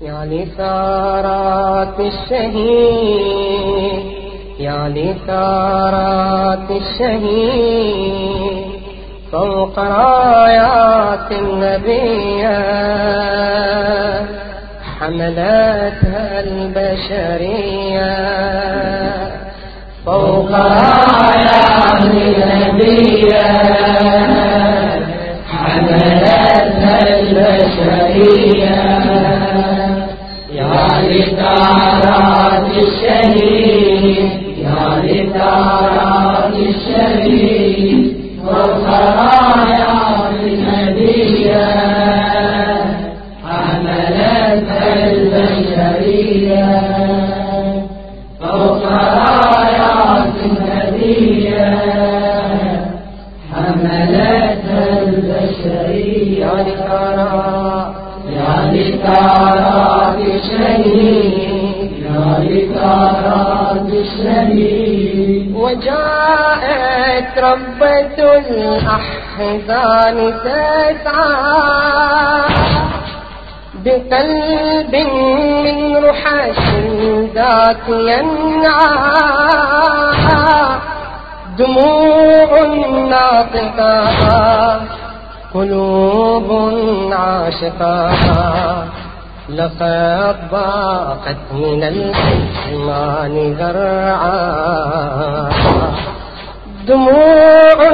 يا لثارات الشهيد يا لثارات الشهيد فوق رايات النبي حملتها البشرية. فوق رايات النبي حملتها البشرية. لثارات الشهيد الأحزان تسعى بقلب من رحش ذات ينعى. دموع ناطقة. قلوب عاشقة. لقد ضاقت من الحزمان ذرعا دموع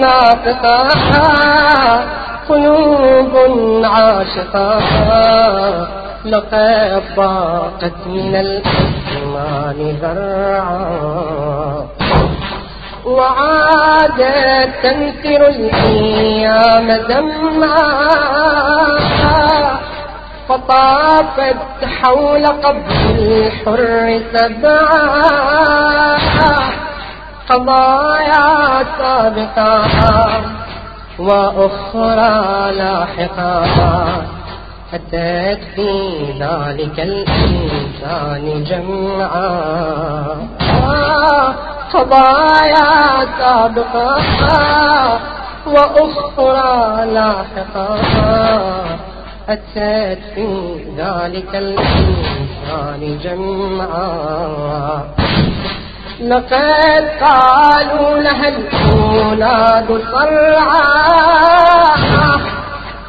ناطقة قلوب عاشقة. لقد ضاقت من الحزمان ذرعا. وعادت تنكر الأيام دمعا. فطافت حول قبر الحر سبعا. قضايا سابقة وأخرى لاحقة. أتت في ذلك الإنسان جمعا قضايا سابقة وأخرى لاحقة. أتت في ذلك الإنسان جمعا لقد قالوا لها الأولاد صرعا.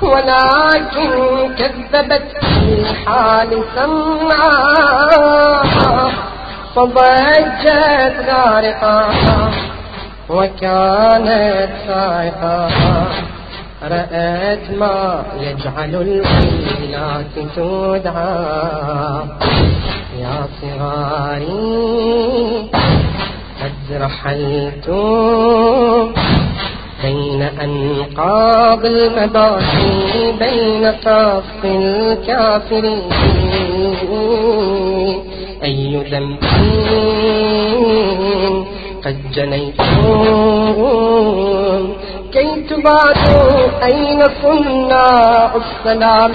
ولكن كذبت في الحال سمعا. فضجت غارقا وكانت سائقا رأت ما يجعل الويلات تدعى يا صغاري قد رحلتم بين أنقاض المباحي بين صف الكافرين. أي ذنب قد جنيتم كي تبعدوا أين صناع السلام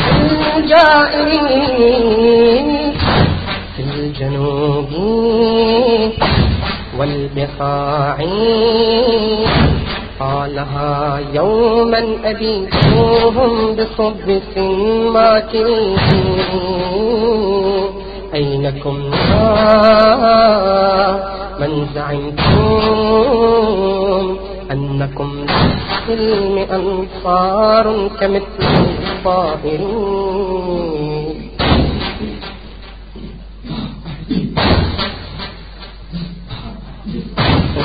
الجائرين في الجنوب والبقاع قالها يوما أبيتوهم بصب ماكرين أينكم من زعمتم أنكم للسلم أنصار كمثل الطائرين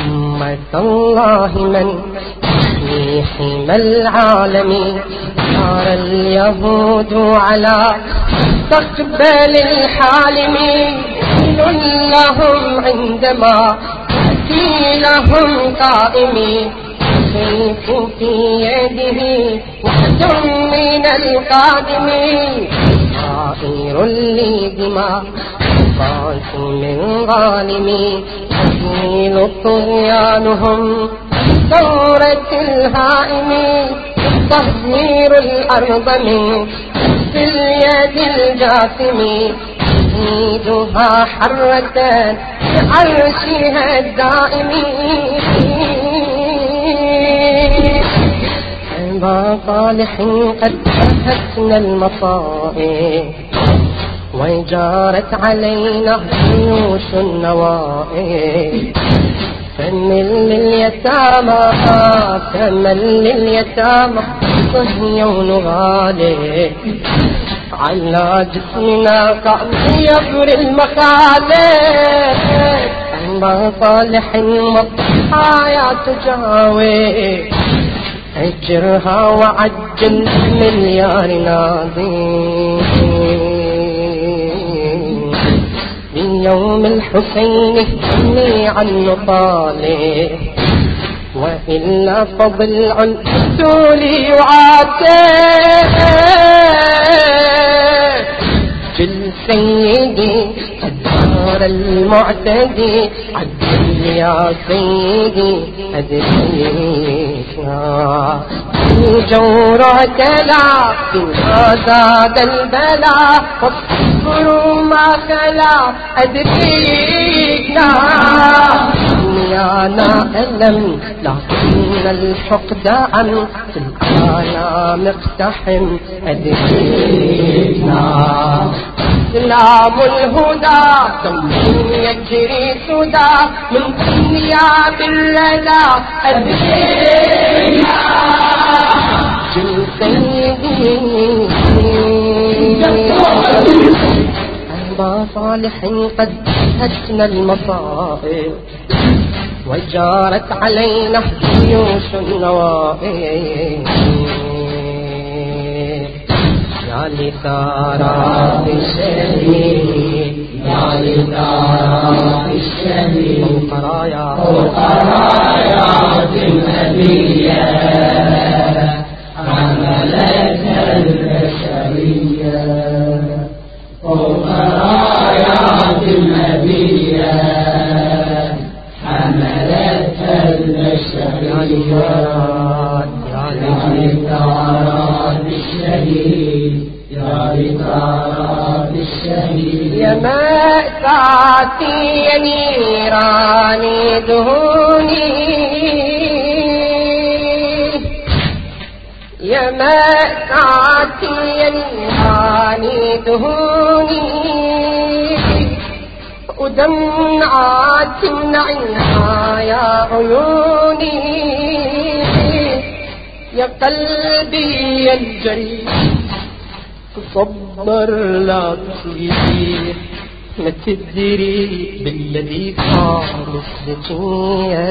أمة الله من في حمى العالمين صار اليهود على تقبل الحالمين لهم عندما يأتي لهم قائمين السيف في يده وحد من القادمين طائر لي دماء طاش من ظالمين يزيل طغيانهم ثورة الهائمين تهجير الأرض من في اليد الجاثم تزيدها حرة بعرشها الدائم عبا صالح قد أهتنا المصائب وجارت علينا جيوش النوائب فمن لليتامى فمن لليتامى صهيون غالي على جسمنا قام يبر المخالف أما صالح وضحايا تجاوي اجرها وعجل مليار ناظرين. من يوم الحسين همي عن طالب وإلا فضل الرسول يعاتب. جل سيدي الدار المعتدي عدل يا سيدي أدريكنا चोड़ गादा गंदा गुरू कला अ دنيانا ألم لكن الحقد عن في الآلام اقتحم أدريكنا إسلام الهدى دم يجري سدى من دنيا بالردى أدرينا جل سيدي أربى صالح قد هتنا المصائب وجارت علينا جيوش النوائب. يا لثارات الشهيد يا لثارات الشهيد فوق رايا فوق رايات النبية حملتها البشرية. رايات النبية حملتها يا البشرية لثارات يا يا لثارات لثارات الشهيد يا لثارات الشهيد يا يا نيراني دهوني يا يا نيراني. دهوني ودمعات تمنعها يا عيوني يا قلبي يا الجريح تصبر لا تصيح ما تدري بالذي صار السجية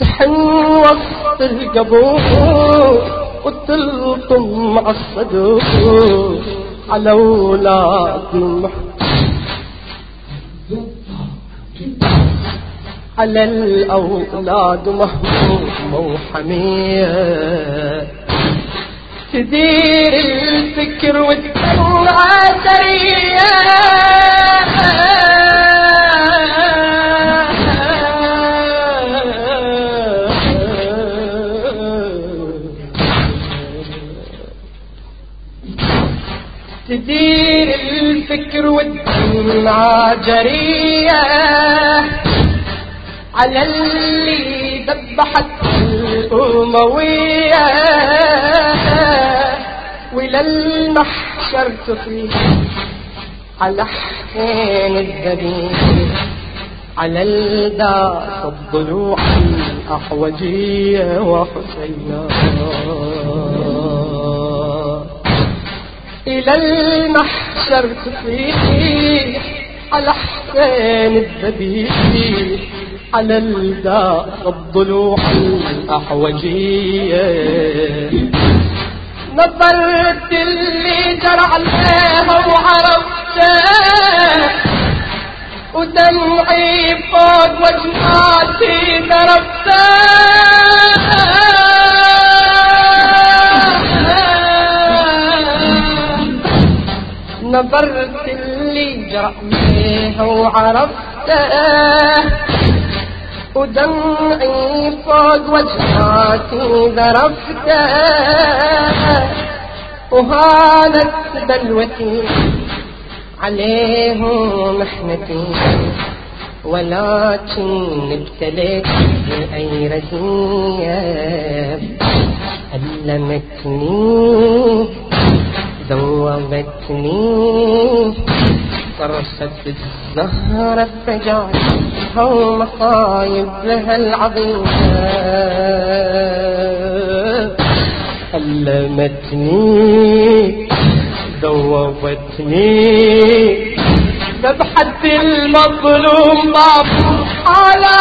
تحن وسط القبور وتلطم على الصدور على أولاد على الأولاد مهمومة وحمية تدير الفكر والدمع سرية. تدير الفكر والدمع جرية على اللي ذبحت الأموية. وإلى المحشر تصيح على حسين الذبيح على الدار الضلوع الأحوجية وحسينا إلى المحشر تصيح على حسين الذبيح على الدار الضلوع الأحوجية نظرت اللي جرى عليها وعرفته ودمعي فوق وجناتي ضربته. نظرت اللي جرى عليها وعرفته. ودمعي فوق وجهاتي ذرفته. وهانت بلوتي عليه محنتي. ولكن ابتليت بأي رزية علمتني ذوبتني فرصة الزهرة فجعتها ومصايب لها العظيمة علمتني ذوبتني ذبحت المظلوم باب على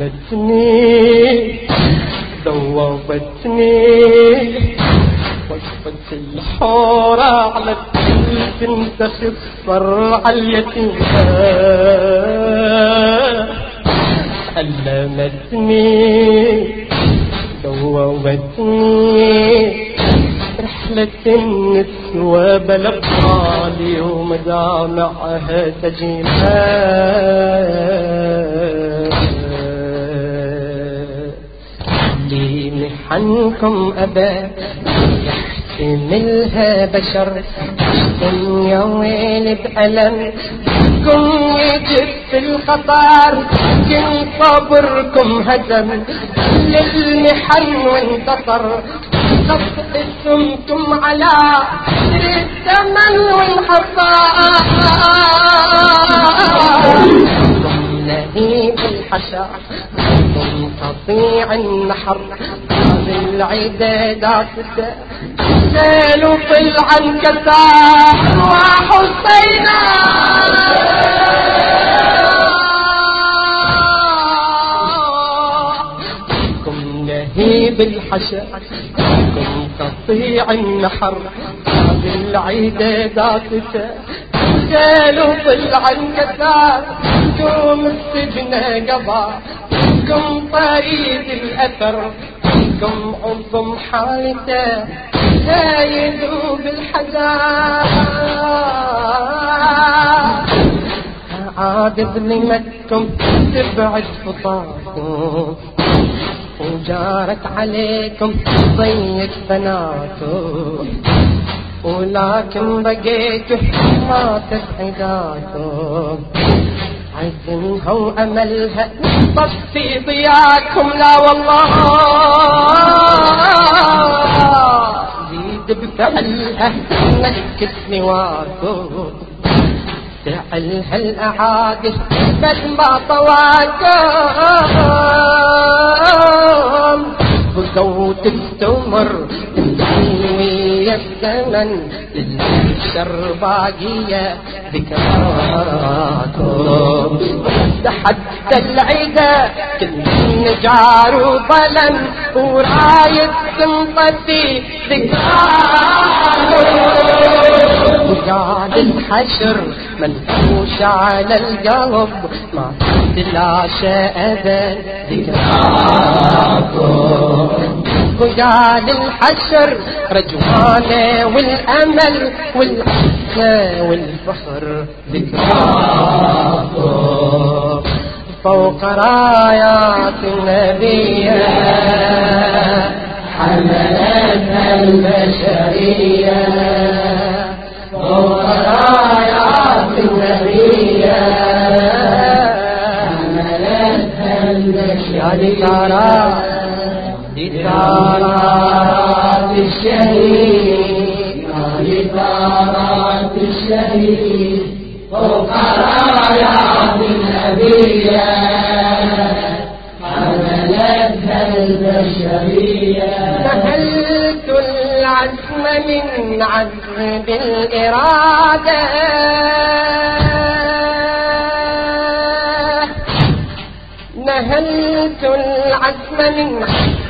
علمتني ذوبتني وقفت الحورة على البنت خصر على اليتيمة علمتني دووتني رحلة النسوة بلقالي ومدامعها تجيبها. محنكم أبا. يحتملها بشر. الدنيا ويل بألم. كن يجب في الخطر كن صبركم هدم للمحن وانتصر. قسمتم على الثمن والحصار الحشا منقطيع النحر بالعدادات سالوا طلعا كسار وحسينا كم نهيب الحشا كم قطيع النحر بالعدادات سالوا طلعا كسار. كم السجن قضى كم طريق الأثر. كم عظم حالته لا يذوب الحجار عاد ظلمتكم تبعد فطاكم وجارت عليكم ضيق بناتكم ولكن بقيتوا ما تسعداتكم عزمها وأملها طفي ضياكم. لا والله. زيد بفعلها نكت نواكم فعلها الأعادي بل ما طواكم بقوا تستمر تسوي الزمن للبشر باقية ذكراتهم تحدى العدا نجار وظلم وراية سمطتي ذكراتهم وقال الحشر منفوش على القلب. ما تلاشى أبد ذكراتهم وقال الحشر رجوانه والأمل والعزة والفخر. ذكراتهم فوق رايات النبي. حملتها البشرية. البشرية لثارات الشهيد لثارات الشهيد فوق رايات النبية حملتها البشرية العزم من عزم الإرادة نهلت العزم من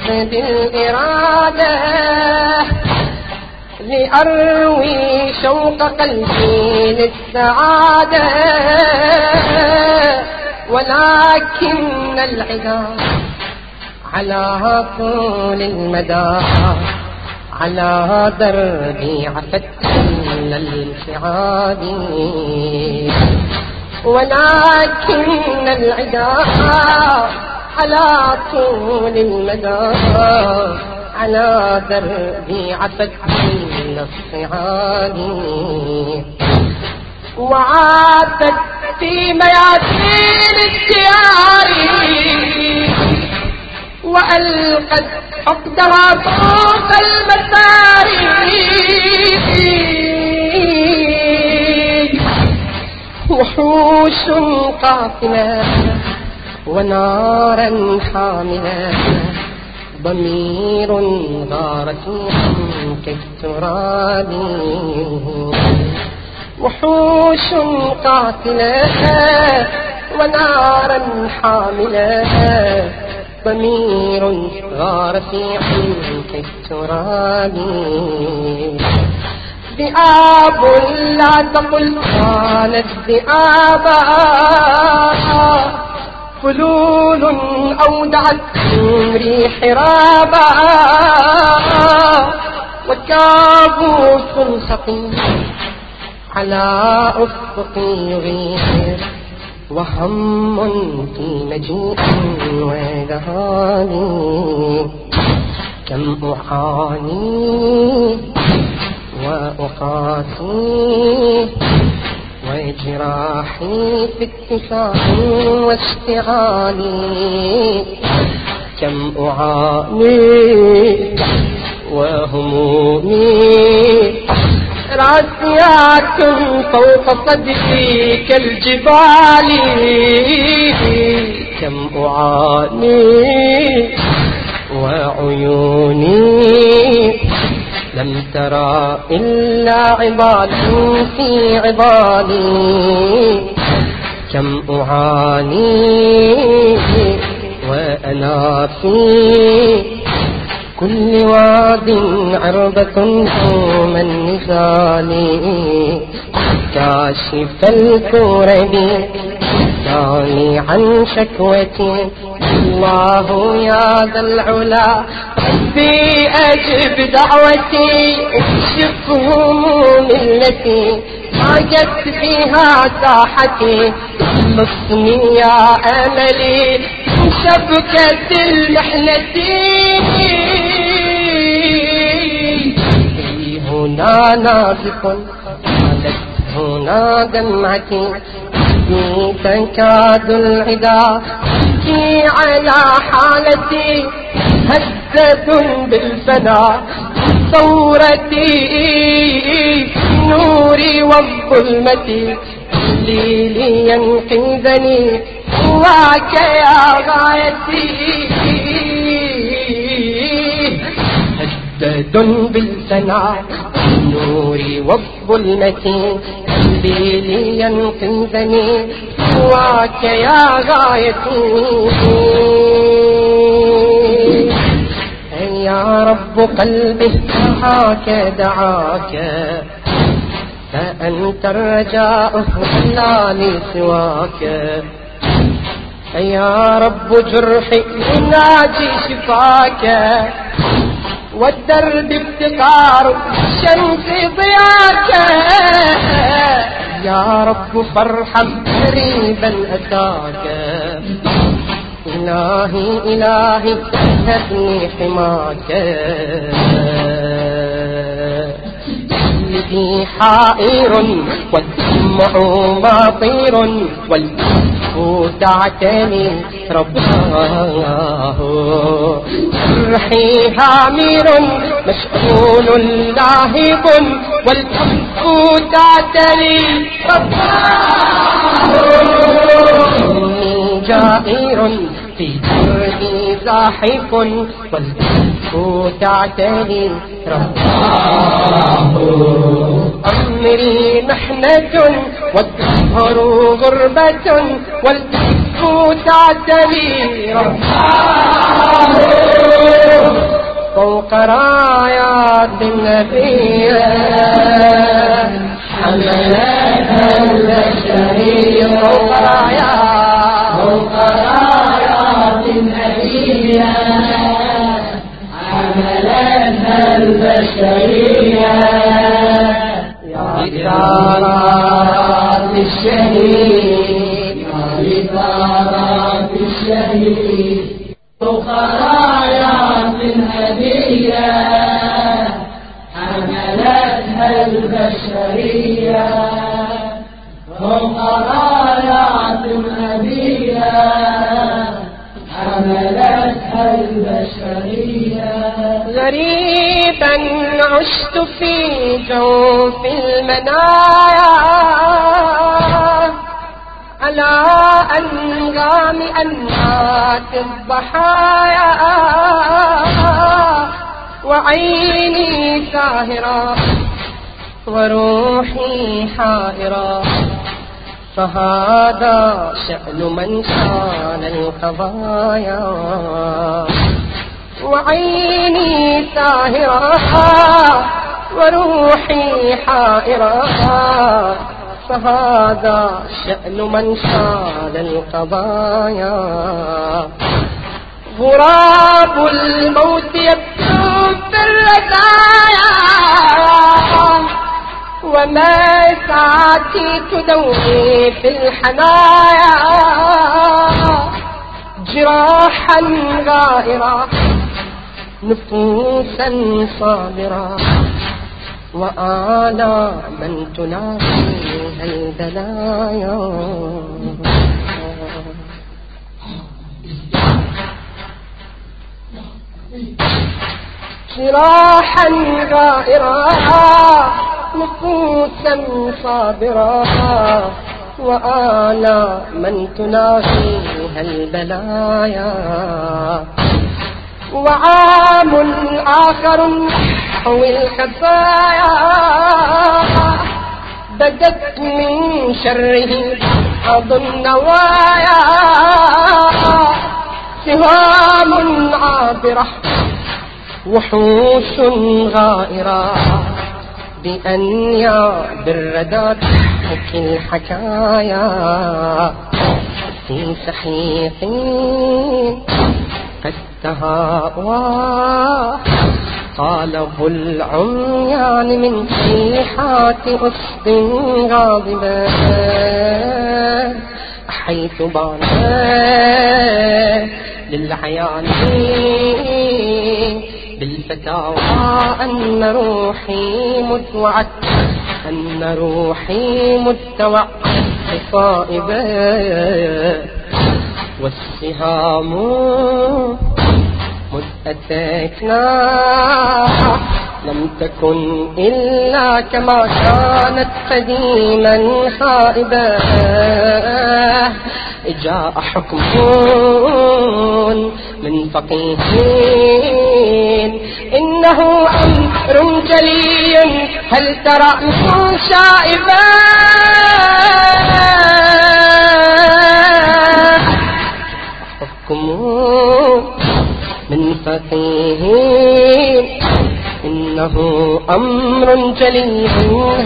عزم الإرادة لأروي شوق قلبي للسعادة. ولكن العذاب على طول المدى. على دربي عفت من الانفعال. ولكن العذاب على طول المدى. على دربي عفت من الصعاد وعادت في ميادين الديار. وألقت حقدها فوق المساري وحوش قاتلة ونارا حاملة. ضمير غارت كالتراب وحوش قاتلة ونارا حاملة. ضمير غار في عنك التراب. ذئاب لا تقل كانت ذئابا فلول أودعت من ريح رابا وكابوس سقيم على أفق يغير. وهم في مجيء وذهاني كم أعاني وأقاسي وجراحي في اتساع واشتعالي كم أعاني وهمومي راسيات فوق صدري كالجبال كم أعاني وعيوني لم ترى إلا عباد في عبادي كم أعاني وأنا في كل واد عربة يوم النزال كاشف الكرب دعني عن شكوتي الله يا ذا العلا ربي أجب دعوتي اكشف هموم التي ضاقت فيها ساحتي. خلصني يا أملي من شبكة المحنة هنا نازف قالت هنا دمعتي بي تكاد العدا. تبكي على حالتي. هزة بالفنا. ثورتي نوري والظلمة. لي لينقذني هواك يا غايتي. هدد بالسنا نوري والظلمة قلبي لينقذني هواك يا غايتي يا رب قلبي دعاك دعاك. فأنت الرجاء لا لي سواك. يا رب جرحي يناجي شفاك. والدرب افتقار الشمس ضياك. يا رب فارحم قريبا أتاك. إلهي إلهي هبني حماك. قلبي حائر والدمع مطير والكف تعتني رباه روحي هامر مشغول لاهب والكف تعتني رباه جائر في جردي زاحف والكف تعتني رباه. أمري محنة والدهر غربة والكف تعتلي رباه. فوق رايات النبي حملتها البشرية. فوق رايات فوق رايات النبية حملتها البشرية. بشارات الشهيد بثارات الشهيد. فوق رايات الهدية حملتها البشرية. فوق رايات غريبا عشت في جوف المنايا. على أنغام أنات الضحايا. وعيني ساهرة وروحي حائرة. فهذا شأن من شان القضايا. وعيني ساهرة وروحي حائرة فهذا شأن من شان القضايا. غراب الموت يبدو في الرزايا وما تدوي في الحنايا جراحا غائرة نفوسا صابرة وآلاما تناسيها البلايا جراحا غائرة نفوسا صابرة وآلا من تناهيها البلايا وعام آخر نحو الخفايا بدت من شره بعض النوايا. سهام عابرة وحوش غائرة بأن يا بالردى تحكي الحكايا. في سحيق تهاوى قاله العميان من صيحات أسد غاضبة حيث بان للعيان بالفتاوى أن روحي متوعت أن روحي متوعت صائبة والسهام مدتكنا لم تكن إلا كما كانت قديما خائبة جاء حكم من فقيه إنه أمر جلي. هل ترى شائبا من فقيه إنه أمر جلي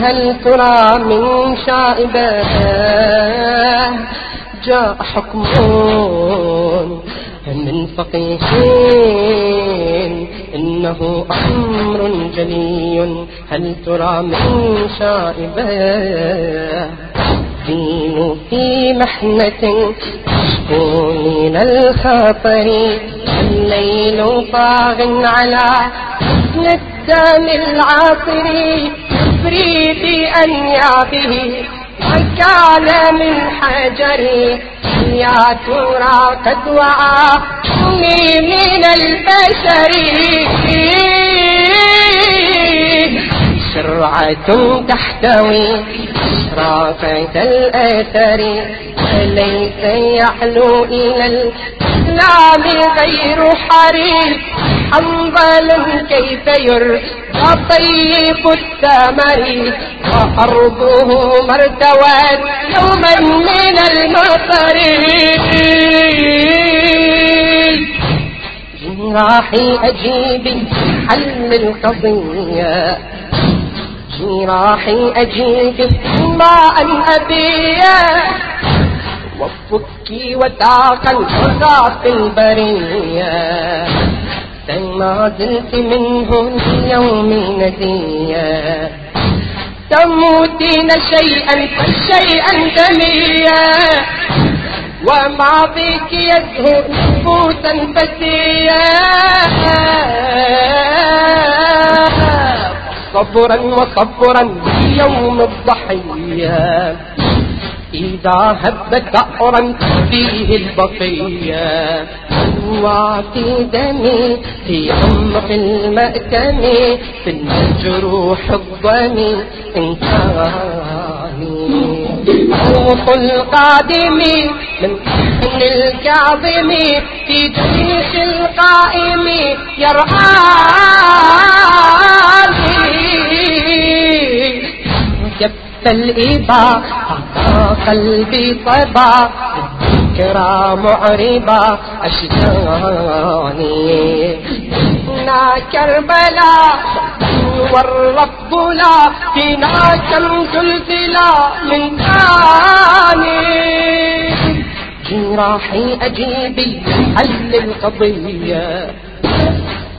هل ترى من شائبة؟ جاء حكم من فقيه إنه أمر جلي هل ترى من شائبة؟ دين في محنة من الخطر الليل طاغ على حسن الدم العاطر يفري بأنيابه وكان من حجر يا ترى قد وعى من البشر. شرعة تحتوي إشرافة الأثر فليس يحلو إلى الإسلام غير حريص. حنظل كيف يرضى طيب الثمر وأرضه مرتوت يوما من المطر. جراحي أجيب حل القضية جراحي أجيب ما أن أبيه وفكي وتاقا وضعف البرية. ما زلت منه اليوم نديا تموتين شيئا فشيئا دميا وماضيك يزهو نفوسا فتيا صبرا وصبرا يوم الضحية. إذا هب ثأرا فيه البقية. وعطي دمي في عمق المأتم في المجروح الضمي إنساني. خوف القادم من حسن الكاظم في جيش القائم يرآني كف الإبا أعطى قلبي طبا. الذكرى معربة أشجاني نا كربلاء والرب لا. فينا كنز الفلا من ثاني جراحي أجيبي حل القضية.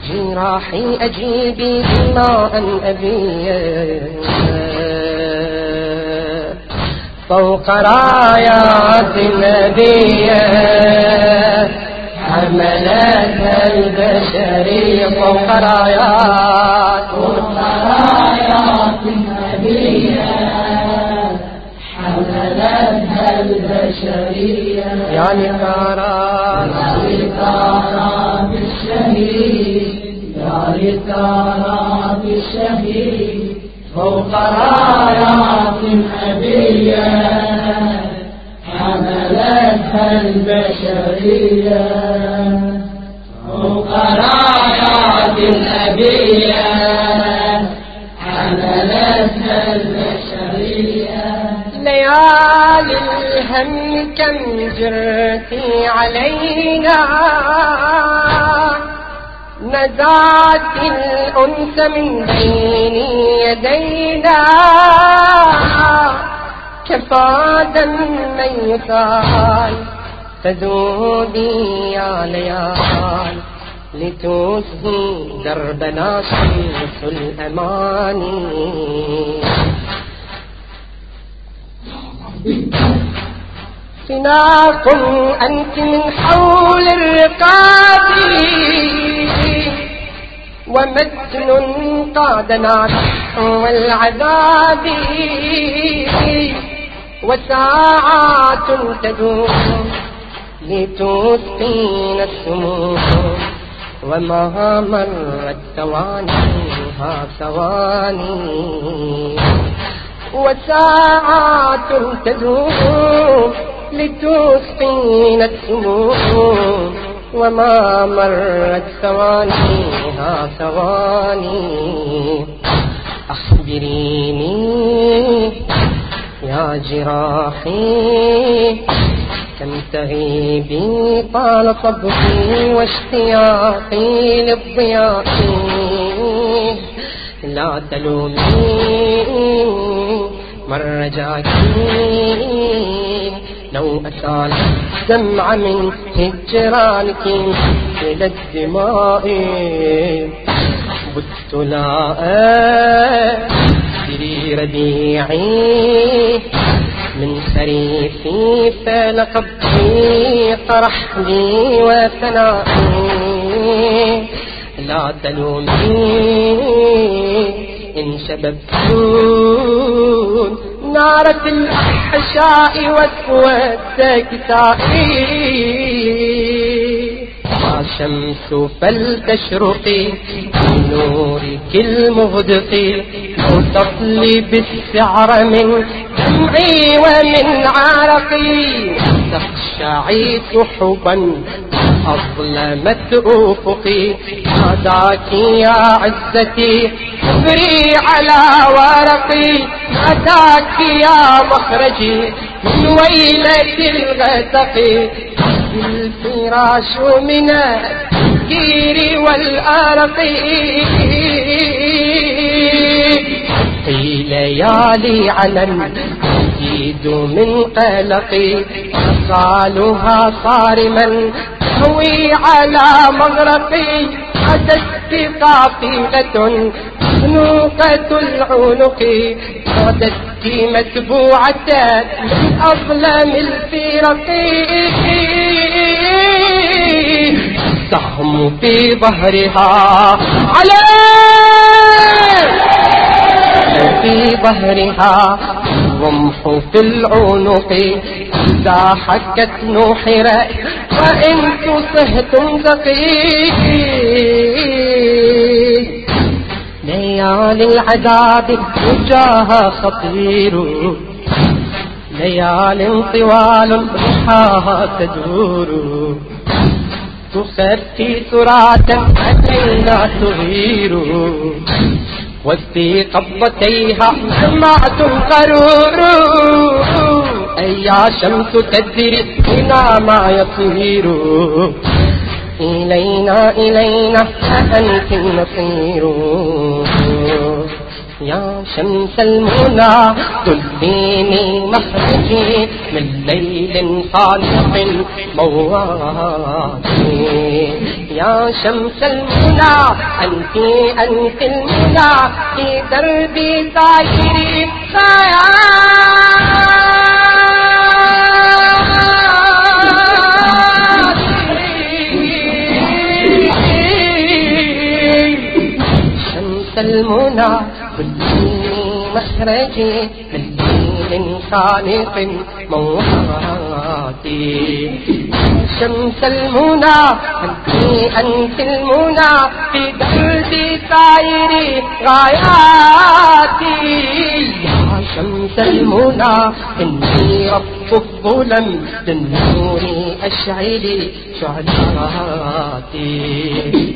جراحي أجيبي بما أن أبيه فوق رايات النبي. حملتها البشرية فوق رايات فوق رايات النبي حملتها البشرية يا لثارات لثارات الشهيد يا لثارات الشهيد فوق رايات النبي حملتها البشرية. فوق رايات النبي حملتها البشرية. ليالي الهم كم جرتي علينا نزعت الأنس من بين يدينا. كفى دما يسال تذوبي يا ليال. لتسهي دربنا شمس الأماني سناق أنت من حول الرقاب ومتن قادنا نحو العذاب وساعات تدوم لتسقينا السموم. وما مرت ثوانيها ثواني. وساعات تدوم لتسقينا السموم وما مرت ثوانيها ثواني. أخبريني يا جراحي. كم تغيبي طال صبري واشتياقي للضياء لا تلومي. مر جاكي. لو أسال دمع من هجرانك إلى الدماء. بت لا أدري ربيعي من خريفي فلقبي طرح لي وثنائي. لا تلومي إن شببتون نارة الأحشاء واسود كتائي شمس فلتشرقي بنورك المغدق وتصلي بالسعر من دمعي ومن عرقي تخشعي سحبا أظلمت أفقي ناداك يا عزتي. اصبري على ورقي. ناداك يا مخرجي. من ويلة الغسق. الفراش من التفكير والأرق. في ليالي على الجديد من قلقي. أصالها صارما. تهوي على مغرقي عدت قافلة مخنوقة العنق. غدت متبوعة من أظلم الفرق. السهم في ظهرها. عليه في ظهرها الرمح في العنق إذا حكت نحرت وإن تصهتم دقيق ليالي العذاب وجاها خطير ليال طوال رحاها تدور. تخفي تراثا علينا تغير. وفي قبضتيها سمعت القرور. أي شمس تدري بنا ما يطير إلينا إلينا أنت المصير يا شمس المنى دليني مخرجي من ليل خالق مواتي يا شمس المنى أنت أنت المنى في دربي سايري شمس المنى كلي مخرجي من دين خالق مواتي شمس المنى أنت أنت المنى في دربي غاياتي شمس المنى إني رب الظلم للنور أشعلي شعلاتي.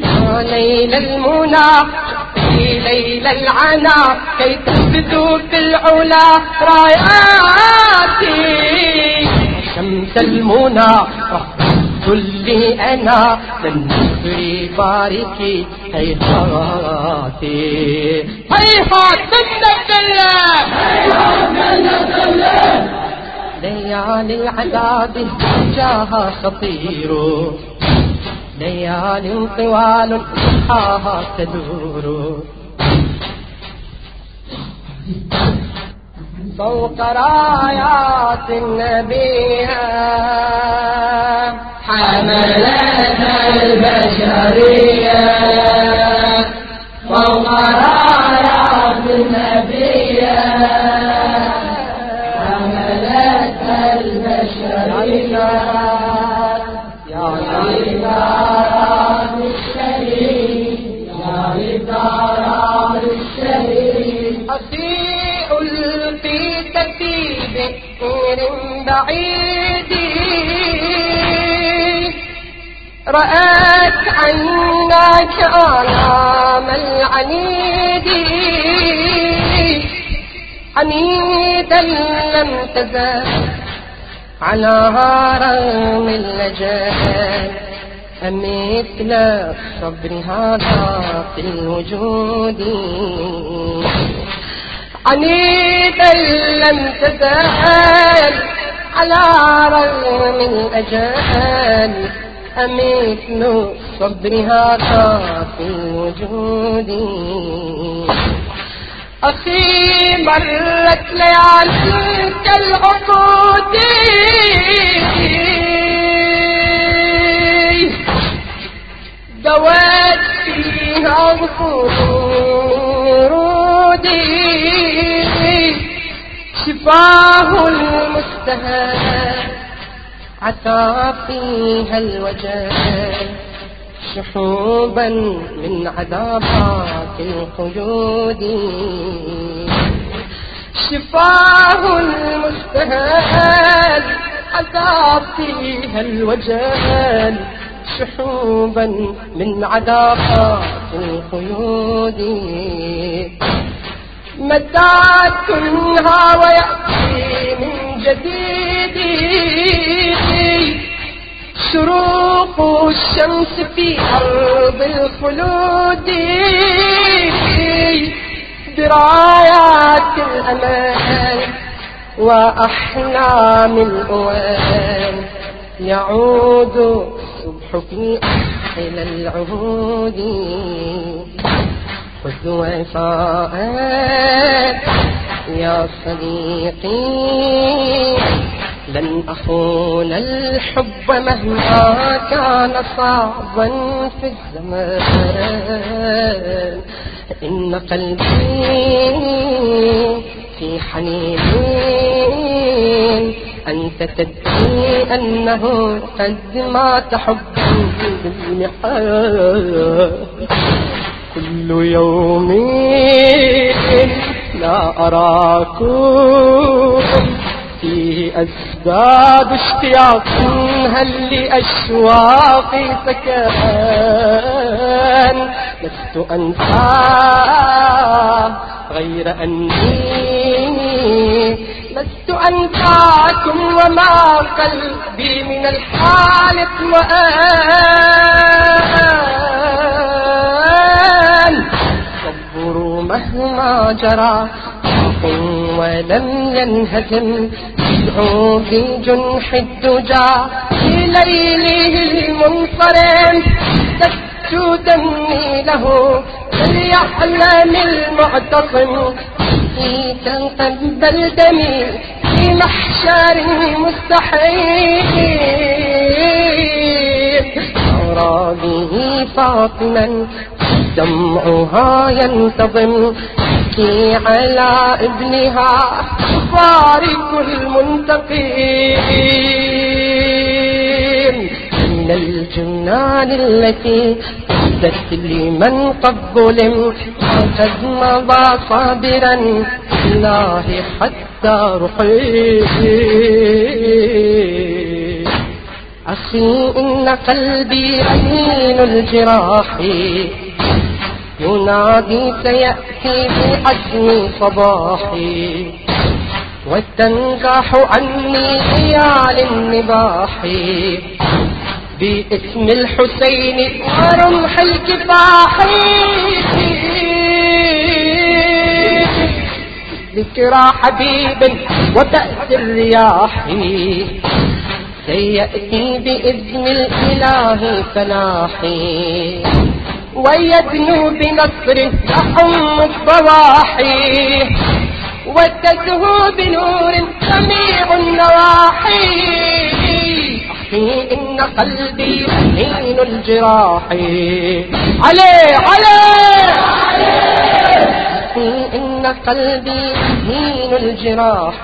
يا ليل المنى في ليل العنا. كي تثبتوا في العلا راياتي. شمس المنى كلي أنا للنصر باركي هيهاتي هيهات منك الله ليالي العذاب جاها خطير. ليال طوال رحاها تدور. فوق رايات النبي. حملتها البشرية فوق رايات النبية حملتها البشرية الشهيد الشهيد في بعيد. رأت عيناك آلام العنيد عنيدا لم تزال على رغم اللجان مثل الصبر هذا في الوجود. عنيدا لم تزال على رغم الأجال مثل الصبر هذا في الوجود. أخي مرت ليالي كالعقود دوت فيها ورودي شفاه المستهان. عسى فيها الوجه شحوبا من عذابات القيود شفاه المستهان عذاب فيها الوجل شحوبا من عذابات القيود متى تنهى ويأتي من جديد. شروق الشمس في أرض الخلود. درايات الأمان وأحلام الأوان يعود الصبح في أحلى العهود. خذ وفاءك يا صديقي لن أخون الحب مهما كان صعبا في الزمان. إن قلبي في حنين أنت تدري أنه قد مات حبا بالمحال كل يوم لا أراكم. فيه أزداد اشتياق هل لأشواقي سكان لست أنسى غير أني لست أنساكم وما قلبي من الحالق وآن. مهما جرى ولم ينهزم يدعو في جنح الدجى في ليله المنصرم. تسجو دمي له فليحلم المعتصم. في تقبل دمي في محشر مستحيل. به فاطما. دمعها ينتظم تبكي على ابنها فارق المنتقين. من الجنان التي أهدت لمن قد ظلم قد مضى صابرا الله حتى رحيل أخي إن قلبي أمين الجراح. ينادي سيأتي بعزم صباحي. وتنزاح عني ليال النباح. باسم الحسين ورمح الكفاح. ذكرى حبيب وتأتي الرياح سيأتي بإذن الإله فلاحي. ويدنو بنصره يحم الضواحي وتزهو بنور سميع النواحي. أخي إن قلبي حين الجراح. عليه عليه أخي إن قلبي حين الجراح.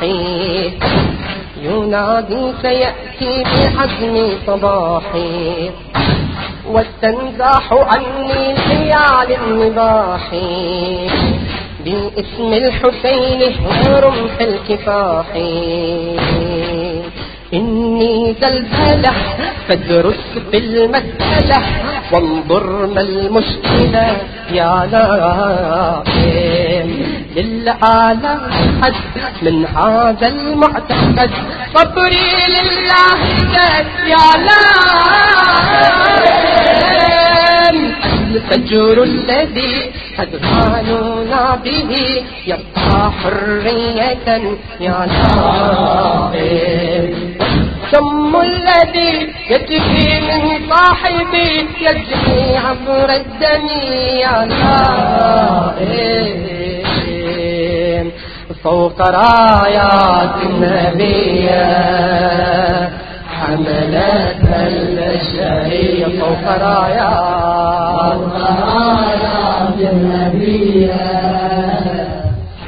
ينادي سيأتي بعزم صباحي. وتنزاح عني خيال النباح. باسم الحسين ورمح الكفاح. إني زلزلة فادرس في المسألة وانظر ما المشكلة يا نائم للعالم حد من هذا المعتقد. صبري لله قد يا نائم الفجر الذي أدخلنا به يبقى حرية يا نائم الدم الذي يجري من صاحبي يجري عبر الدم يا نائم فوق رايات النبي. حملتها البشرية فوق رايات رايات النبي.